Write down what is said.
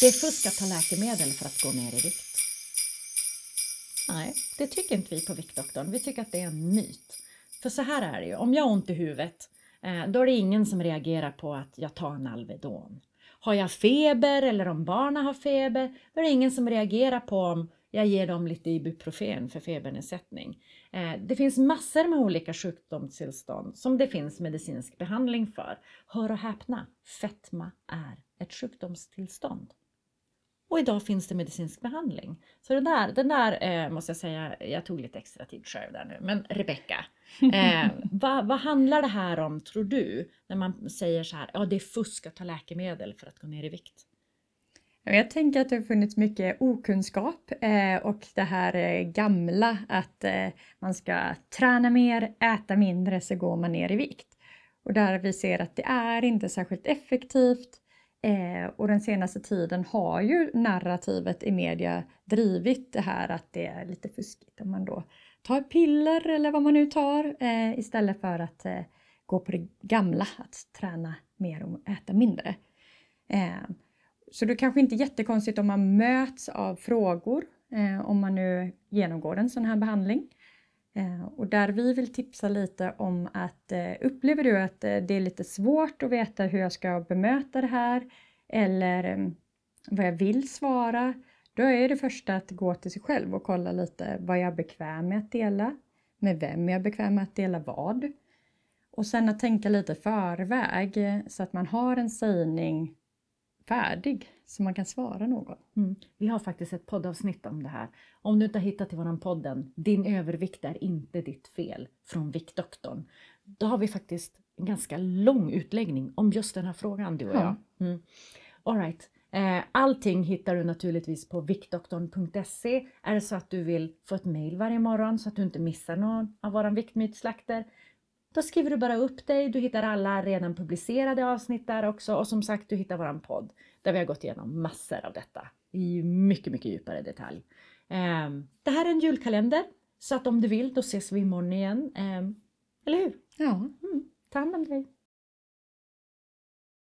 det är fusk att ta läkemedel för att gå ner i vikt. Nej, det tycker inte vi på Viktdoktorn. Vi tycker att det är en myt. För så här är det ju, om jag har ont i huvudet, eh, då är det ingen som reagerar på att jag tar en Alvedon. Har jag feber eller om barnen har feber, då är det ingen som reagerar på om jag ger dem lite Ibuprofen för febernedsättning. Eh, det finns massor med olika sjukdomstillstånd som det finns medicinsk behandling för. Hör och häpna, fetma är ett sjukdomstillstånd. Och idag finns det medicinsk behandling. Så den där, den där eh, måste jag säga, jag tog lite extra tid själv där nu. Men Rebecka, eh, vad, vad handlar det här om tror du? När man säger så här, ja det är fusk att ta läkemedel för att gå ner i vikt. Jag tänker att det har funnits mycket okunskap eh, och det här eh, gamla att eh, man ska träna mer, äta mindre så går man ner i vikt. Och där vi ser att det är inte särskilt effektivt Eh, och den senaste tiden har ju narrativet i media drivit det här att det är lite fuskigt om man då tar piller eller vad man nu tar eh, istället för att eh, gå på det gamla, att träna mer och äta mindre. Eh, så det är kanske inte jättekonstigt om man möts av frågor eh, om man nu genomgår en sån här behandling. Eh, och där vi vill tipsa lite om att eh, upplever du att eh, det är lite svårt att veta hur jag ska bemöta det här eller mm, vad jag vill svara, då är det första att gå till sig själv och kolla lite vad jag är bekväm med att dela, med vem jag är bekväm med att dela vad. Och sen att tänka lite förväg så att man har en sägning färdig så man kan svara någon. Mm. Vi har faktiskt ett poddavsnitt om det här. Om du inte har hittat till våran podden Din övervikt är inte ditt fel från Viktdoktorn. Då har vi faktiskt en ganska lång utläggning om just den här frågan du och jag. Mm. All right. Eh, allting hittar du naturligtvis på viktdoktorn.se. Är det så att du vill få ett mail varje morgon så att du inte missar någon av våra viktmytslakter då skriver du bara upp dig, du hittar alla redan publicerade avsnitt där också och som sagt du hittar våran podd där vi har gått igenom massor av detta i mycket, mycket djupare detalj. Um, det här är en julkalender så att om du vill då ses vi imorgon igen. Um, eller hur? Ja. Mm. Ta hand om dig.